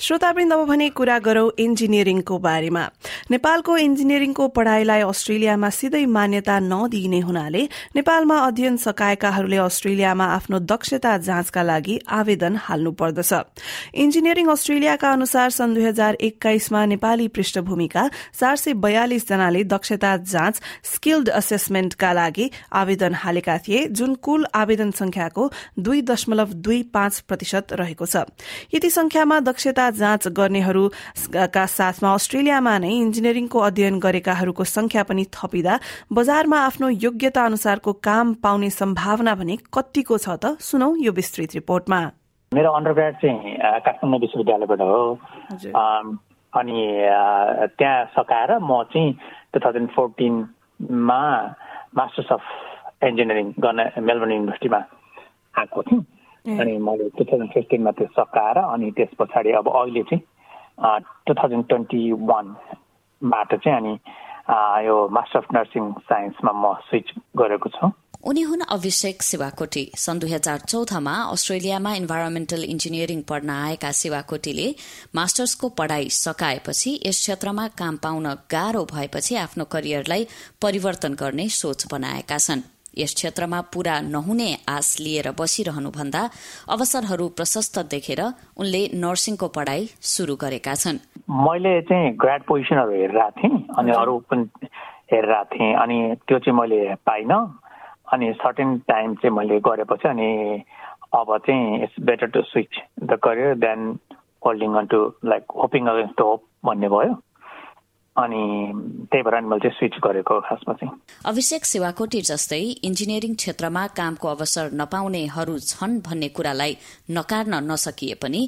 श्रोतावृन्द अब भने कुरा गरौं इन्जिनियरिङको बारेमा। नेपालको इन्जिनियरिङको पढ़ाईलाई अस्ट्रेलियामा सिधै मान्यता नदिइने हुनाले नेपालमा अध्ययन सकाएकाहरूले अस्ट्रेलियामा आफ्नो दक्षता जाँचका लागि आवेदन हाल्नु पर्दछ। इन्जिनियरिङ अस्ट्रेलियाका अनुसार सन् दुई हजार एक्काइसमा नेपाली पृष्ठभूमिका चार सय बयालिस जनाले दक्षता जाँच स्किल्ड असेसमेन्टका लागि आवेदन हालेका थिए जुन कुल आवेदन संख्याको दुई दशमलव दुई पाँच प्रतिशत रहेको छ। यति संख्यामा दक्षता जाँच गर्नेहरूका साथमा अस्ट्रेलियामा नै इन्जिनियरिङको अध्ययन गरेकाहरूको संख्या पनि थपिँदा बजारमा आफ्नो योग्यता अनुसारको काम पाउने सम्भावना भने कतिको छ त सुनौ यो विस्तृत रिपोर्टमा। मेरो अन्डरग्राड चाहिँ काठमाडौँ विश्वविद्यालयबाट हो। अनि त्यहाँ सकाएर म चाहिँ टु थाउजन्ड फोर्टिनमा मास्टर्स अफ इन्जिनियरिङ गर्न मेलबर्न युनिभर्सिटीमा आएको थिएँ। अनि मैले टु थाउजन्ड फिफ्टिनमा त्यो सकाएर अनि त्यस पछाडि अब अहिले चाहिँ टु थाउजन्ड ट्वेन्टी वानबाट चाहिँ अनि यो मास्टर अफ नर्सिङ साइन्समा म स्विच गरेको छु। उनी हुन् अभिषेक शिवाकोटी। सन् दुई हजार चौधमा अस्ट्रेलियामा इन्भाइरोमेन्टल इन्जिनियरिङ पढ्न आएका शिवाकोटीले मास्टर्सको पढ़ाई सकाएपछि यस क्षेत्रमा काम पाउन गाह्रो भएपछि आफ्नो करियरलाई परिवर्तन गर्ने सोच बनाएका छन्। यस क्षेत्रमा पूरा नहुने आश लिएर बसिरहनुभन्दा अवसरहरू प्रशस्त देखेर उनले नर्सिङको पढ़ाई शुरू गरेका छन्। मैले चाहिँ ग्राड पोजिसनहरू हेरिरहेको थिएँ अनि अरू पनि हेरिरहेको थिएँ अनि त्यो चाहिँ मैले पाइनँ अनि सर्टेन टाइम चाहिँ मैले गरेपछि अनि अब चाहिँ it's better to switch the career than holding on to like hoping against the hope भन्ने भयो। अनि त्यही भएर मैले स्विच गरेको खासमा चाहिँ। अभिषेक सेवाकोटी जस्तै इन्जिनियरिङ क्षेत्रमा कामको अवसर नपाउनेहरू छन् भन्ने कुरालाई नकार्न नसकिए पनि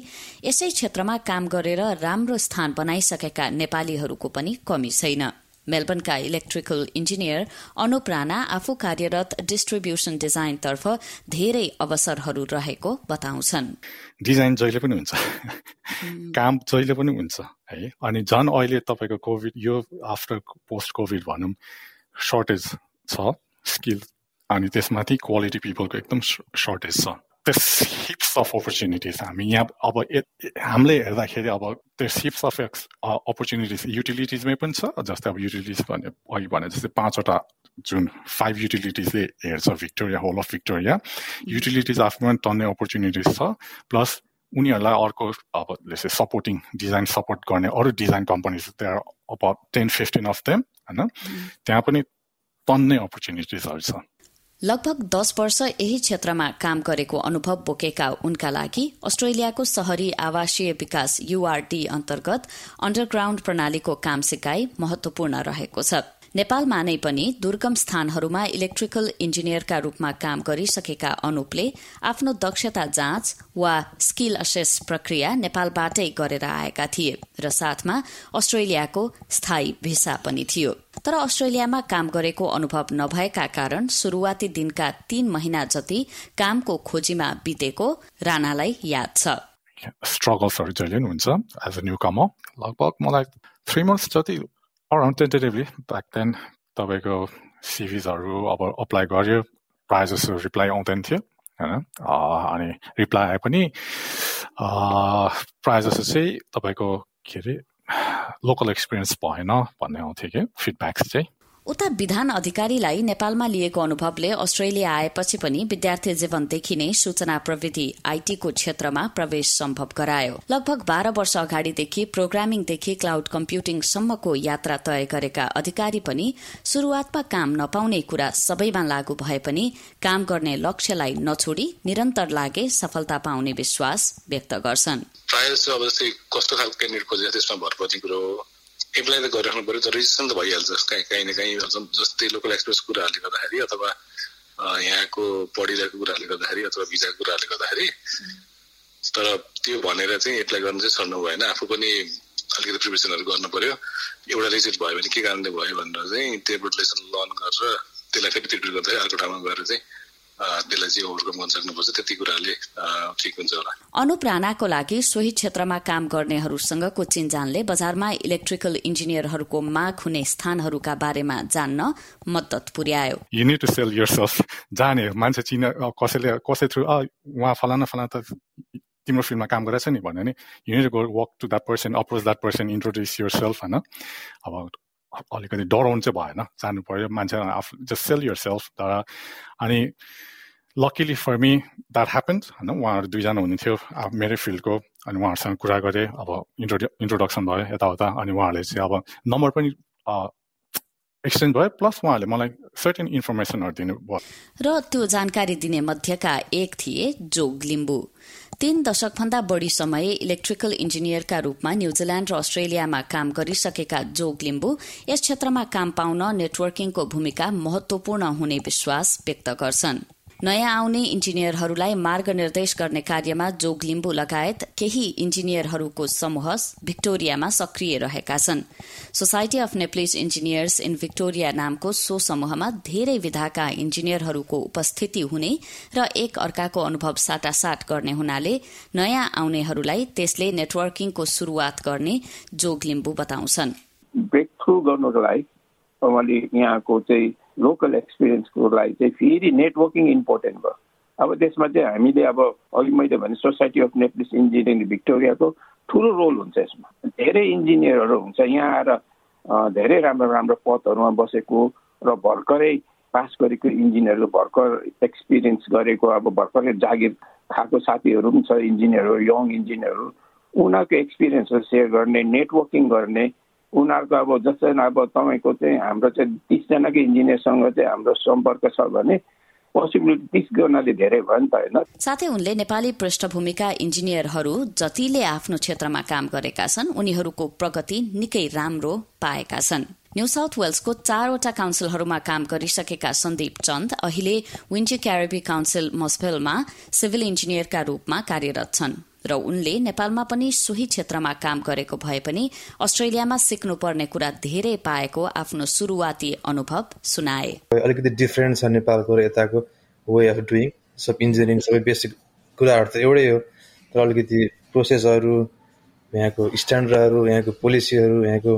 यसै क्षेत्रमा काम गरेर राम्रो स्थान बनाइसकेका नेपालीहरूको पनि कमी छैन। मेलबर्नका इलेक्ट्रिकल इन्जिनियर अनुप राणा आफू कार्यरत डिस्ट्रिब्युसन डिजाइनतर्फ धेरै अवसरहरू रहेको बताउँछन्। डिजाइन जहिले पनि हुन्छ। काम जहिले पनि हुन्छ है? अनि झन् अहिले तपाईँको कोभिड यो आफ्टर पोस्ट कोभिड भनौँ सर्टेज छ स्किल अनि त्यसमाथि क्वालिटी पिपलको एकदम सर्टेज छ। त्यस हिप्स अफ अपर्च्युनिटिज हामी यहाँ अब हामीले हेर्दाखेरि अब त्यो हिप्स अफ अपर्च्युनिटिज युटिलिटिजमै पनि छ जस्तै अब युटिलिटिज भने अघि भने जस्तै पाँचवटा जुन फाइभ युटिलिटिजले हेर्छ Victoria whole of Victoria utilities आफ्नै टन्ने अपर्च्युनिटिज छ प्लस उनीहरूलाई अर्को अब जस्तै सपोर्टिङ डिजाइन सपोर्ट गर्ने अरू डिजाइन कम्पनीज त्यहाँ अब टेन फिफ्टिन अफ देम होइन त्यहाँ पनि टन्नै अपर्च्युनिटिजहरू छ लगभग दस वर्ष यही क्षेत्रमा काम गरेको अनुभव बोकेका उनका लागि अस्ट्रेलियाको शहरी आवासीय विकास युआरडी अन्तर्गत अन्डरग्राउण्ड प्रणालीको काम सिकाई महत्वपूर्ण रहेको छ। नेपालमा नै पनि दुर्गम स्थानहरूमा इलेक्ट्रिकल इन्जिनियरका रूपमा काम गरिसकेका अनुपले आफ्नो दक्षता जाँच वा स्किल असेस प्रक्रिया नेपालबाटै गरेर आएका थिए र साथमा अस्ट्रेलियाको स्थायी भिसा पनि थियो। तर अस्ट्रेलियामा काम गरेको अनुभव नभएका कारण शुरूआती दिनका तीन महिना जति कामको खोजीमा बितेको राणालाई याद छ। स्ट्रगल्सहरू जहिले पनि हुन्छ। एज अ न्यू कमर लगभग मलाई थ्री मन्थ्स जति अराउन्ड टेन्टेटिभली ब्याक देन तपाईँको सिभिजहरू अब अप्लाई गर्यो प्रायः जस्तो रिप्लाई आउँदैन थियो होइन? अनि रिप्लाई आए पनि प्रायः जस्तो चाहिँ तपाईँको के अरे लोकल एक्सपिरियन्स भएन भन्ने आउँथ्यो कि फिडब्याक्स चाहिँ उता विधान अधिकारीलाई नेपालमा लिएको अनुभवले अस्ट्रेलिया आएपछि पनि विद्यार्थी जीवनदेखि नै सूचना प्रविधि आईटीको क्षेत्रमा प्रवेश सम्भव गरायो। लगभग बाह्र वर्ष अगाडिदेखि प्रोग्रामिङदेखि क्लाउड कम्प्युटिङसम्मको यात्रा तय गरेका अधिकारी पनि शुरूआतमा काम नपाउने कुरा सबैमा लागू भए पनि काम गर्ने लक्ष्यलाई नछोडी निरन्तर लागे सफलता पाउने विश्वास व्यक्त गर्छन्। कस्तो खालको क्यान्डिडेट त्यसमा कुरो एप्लाई त गरिराख्नु पऱ्यो तर रेजिस्ट्रेसन त भइहाल्छ। काहीँ काहीँ न काहीँ जस्तै लोकल एक्सप्रेस कुराहरूले गर्दाखेरि अथवा यहाँको पढिरहेको कुराहरूले गर्दाखेरि अथवा भिजाको कुराहरूले गर्दाखेरि तर त्यो भनेर चाहिँ एप्लाई गर्नु चाहिँ सर्नु भएन। आफू पनि अलिकति प्रिपेरेसनहरू गर्नु पर्यो एउटा रिजेक्ट भयो भने के कारणले भयो भनेर चाहिँ टेबल लेसन लर्न गरेर त्यसलाई फेरि प्रिपेयर गर्दै अर्को ठाउँमा गएर चाहिँ त्यसलाई चाहिँ ओभरकम गर्न सक्नुपर्छ। त्यति कुराले ठिक हुन्छ होला। अनुप राणाको लागि सोही क्षेत्रमा काम गर्नेहरूसँगको चिन्जानले बजारमा इलेक्ट्रिकल इन्जिनियरहरूको माग हुने स्थानहरूका बारेमा जान्न मद्दत पुर्यायो। यु टु सेल जाने मान्छे चिन कसैले कसै थ्रु उहाँ फलाना फलाना त तिम्रो फिल्डमा काम गरेछ नि भन्यो भने you go work to that person approach that person introduce yourself होइन। अब अलिकति डराउनु चाहिँ भएन जानु पऱ्यो मान्छे आफू जस्ट सेल युर सेल्फ तर अनि luckily for me that happens होइन। उहाँहरू दुईजना हुनुहुन्थ्यो अब मेरै फिल्डको अनि उहाँहरूसँग कुरा गरेँ अब इन्ट्रोड्यु इन्ट्रोडक्सन भयो यताउता अनि उहाँहरूले चाहिँ अब नम्बर पनि एक्सचेन्ज भयो प्लस उहाँहरूले मलाई सर्टेन इन्फर्मेसनहरू दिनुभयो। र त्यो जानकारी दिने मध्येका एक थिए जोग लिम्बू। तीन दशकभन्दा बढ़ी समय इलेक्ट्रिकल इन्जिनियरका रूपमा न्यूजील्याण्ड र अस्ट्रेलियामा काम गरिसकेका जोग लिम्बू यस क्षेत्रमा काम पाउन नेटवर्किङको भूमिका महत्वपूर्ण हुने विश्वास व्यक्त गर्छन्। नयाँ आउने इन्जिनियरहरूलाई मार्गनिर्देश गर्ने कार्यमा जोग लिम्बू लगायत केही इन्जिनियरहरूको समूह भिक्टोरियामा सक्रिय रहेका छन्। Society of Nepalese engineers in Victoria नामको सो समूहमा धेरै विधाका इन्जिनियरहरूको उपस्थिति हुने र एक अर्काको अनुभव साटासाट गर्ने हुनाले नयाँ आउनेहरूलाई त्यसले नेटवर्किङको शुरूआत गर्ने जोग लिम्बू बताउँछन्। ब्रेक थ्रु गर्नको लागि यहाँको चाहिँ लोकल एक्सपिरियन्सको लागि चाहिँ फेरि नेटवर्किङ इम्पोर्टेन्ट भयो। अब त्यसमा चाहिँ हामीले अब अघि मैले भने सोसाइटी अफ नेप्लिस इन्जिनियरिङ भिक्टोरियाको ठुलो रोल हुन्छ यसमा। धेरै इन्जिनियरहरू हुन्छ यहाँ आएर धेरै राम्रो राम्रो पदहरूमा बसेको र भर्खरै पास गरेको इन्जिनियरहरू भर्खर एक्सपिरियन्स गरेको अब भर्खरै जागिर खाएको साथीहरू पनि छ इन्जिनियरहरू यङ इन्जिनियरहरू उनीहरूको एक्सपिरियन्सहरू सेयर गर्ने नेटवर्किङ गर्ने उनीहरूको अब जस्तै अब तपाईँको चाहिँ हाम्रो चाहिँ तिसजनाको इन्जिनियरसँग चाहिँ हाम्रो सम्पर्क छ भने साथै उनले नेपाली पृष्ठभूमिका इन्जिनियरहरू जतिले आफ्नो क्षेत्रमा काम गरेका छन् उनीहरूको प्रगति निकै राम्रो पाएका छन्। न्यू साउथ वेल्सको चारवटा काउन्सिलहरूमा काम गरिसकेका सन्दीप चन्द अहिले विन्टी क्यारेबी काउन्सिल मस्फेलमा सिभिल इन्जिनियरका रूपमा कार्यरत छन्। र उनले नेपालमा पनि सोही क्षेत्रमा काम गरेको भए पनि अस्ट्रेलियामा सिक्नुपर्ने कुरा धेरै पाएको आफ्नो सुरुवाती अनुभव सुनाए। अलिकति डिफरेन्ट छ नेपालको र यताको वे अफ डुइङ सब इन्जिनियरिङ सबै बेसिक कुराहरू त एउटै हो तर अलिकति प्रोसेसहरू यहाँको स्ट्यान्डर्डहरू यहाँको पोलिसीहरू यहाँको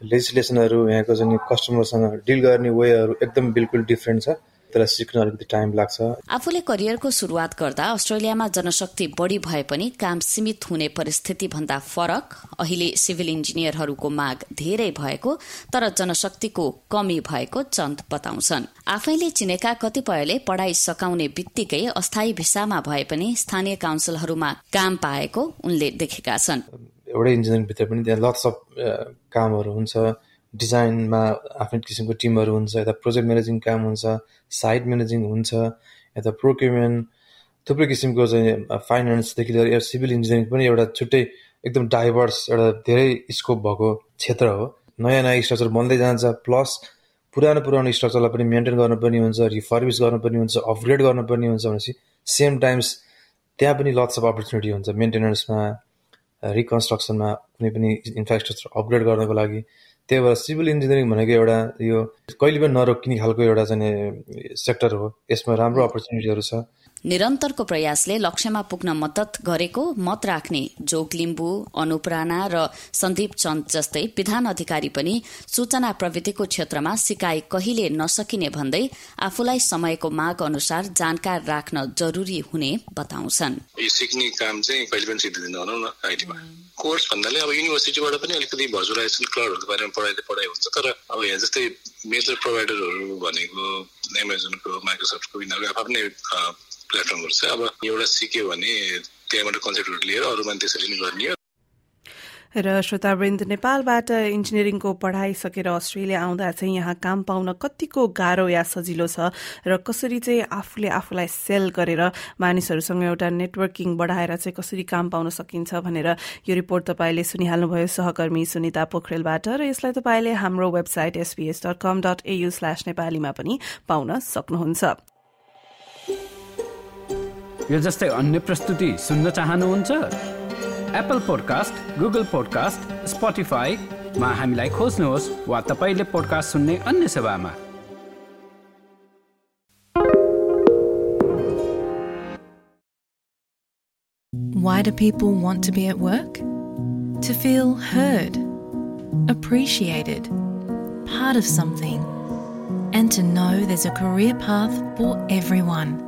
लेजिस्लेसनहरू यहाँको जुन कस्टमरसँग डिल गर्ने वेहरू एकदम बिल्कुल डिफ्रेन्ट छ। तर सिक्न अलिकति टाइम लाग्छ। आफूले करियरको शुरूआत गर्दा अस्ट्रेलियामा जनशक्ति बढ़ी भए पनि काम सीमित हुने परिस्थिति भन्दा फरक अहिले सिभिल इन्जिनियरहरूको माग धेरै भएको तर जनशक्तिको कमी भएको चन्द बताउँछन्। आफैले चिनेका कतिपयले पढ़ाई सकाउने बित्तिकै अस्थायी भिसामा भए पनि स्थानीय काउन्सिलहरूमा काम पाएको उनले देखेका छन्। एउटै इन्जिनियरिङभित्र पनि त्यहाँ लट्स अफ कामहरू हुन्छ। डिजाइनमा आफ्नै किसिमको टिमहरू हुन्छ यता प्रोजेक्ट म्यानेजिङ काम हुन्छ साइट म्यानेजिङ हुन्छ यता प्रोक्युरमेन्ट थुप्रै किसिमको चाहिँ फाइनेन्सदेखि लिएर सिभिल इन्जिनियरिङ पनि एउटा छुट्टै एकदम डाइभर्स एउटा धेरै स्कोप भएको क्षेत्र हो। नयाँ नयाँ स्ट्रक्चर बन्दै जान्छ प्लस पुरानो पुरानो स्ट्रक्चरलाई पनि मेन्टेन गर्नुपर्ने हुन्छ रिफर्बिस गर्नुपर्ने हुन्छ अपग्रेड गर्नुपर्ने हुन्छ भनेपछि सेम टाइम्स त्यहाँ पनि लट्स अफ अपर्च्युनिटी हुन्छ मेन्टेनेन्समा रिकन्स्ट्रक्सनमा कुनै पनि इन्फ्रास्ट्रक्चर अपग्रेड गर्नको लागि। त्यही भएर सिभिल इन्जिनियरिङ भनेको एउटा यो कहिले पनि नरोकिने खालको एउटा चाहिँ सेक्टर हो। यसमा राम्रो अपर्च्युनिटीहरू छ। निरन्तरको प्रयासले लक्ष्यमा पुग्न मद्दत गरेको मत राख्ने जोग लिम्बू अनुप राणा र सन्दीप चन्द जस्तै विधान अधिकारी पनि सूचना प्रविधिको क्षेत्रमा सिकाइ कहिले नसकिने भन्दै आफूलाई समयको माग अनुसार जानकार राख्न जरुरी हुने बताउँछन्। सिक्ने काम चाहिँ कहिले पनि सिद्धिँदैन न आइटीमा कोर्स भन्नाले अब युनिभर्सिटीबाट पनि अलिकति भर्चुलाइजेसन क्लाउडहरूको बारेमा पढाइ पढाइ हुन्छ तर अब यहाँ जस्तै मेजर प्रोभाइडरहरू भनेको एमाजोनको माइक्रोसफ्टको यिनीहरूको आफ्नै प्लेटफर्महरू छ अब एउटा सिक्यो भने त्यहाँबाट कन्सेप्टहरू लिएर अरू मान्छे त्यसरी नै गर्ने र श्रोतावृन्द नेपालबाट इन्जिनियरिङको पढ़ाइ सकेर अस्ट्रेलिया आउँदा चाहिँ यहाँ काम पाउन कतिको गाह्रो या सजिलो छ र कसरी चाहिँ आफूले आफूलाई सेल गरेर मानिसहरूसँग एउटा नेटवर्किङ बढाएर चाहिँ कसरी काम पाउन सकिन्छ भनेर यो रिपोर्ट तपाईँले सुनिहाल्नुभयो। सहकर्मी सुनिता पोखरेलबाट र यसलाई तपाईँले हाम्रो website SBS dot com dot AU slash नेपालीमा पनि पाउन सक्नुहुन्छ। यो जस्तै अन्य प्रस्तुति सुन्न चाहनुहुन्छ एप्पल पोडकास्ट गुगल पोडकास्ट स्पोटिफाईमा हामीलाई खोज्नुहोस् वा तपाईँले पोडकास्ट सुन्ने अन्य सेवामा Why do people want to be at work? To feel heard, appreciated, part of something, and to know there's a career path for everyone.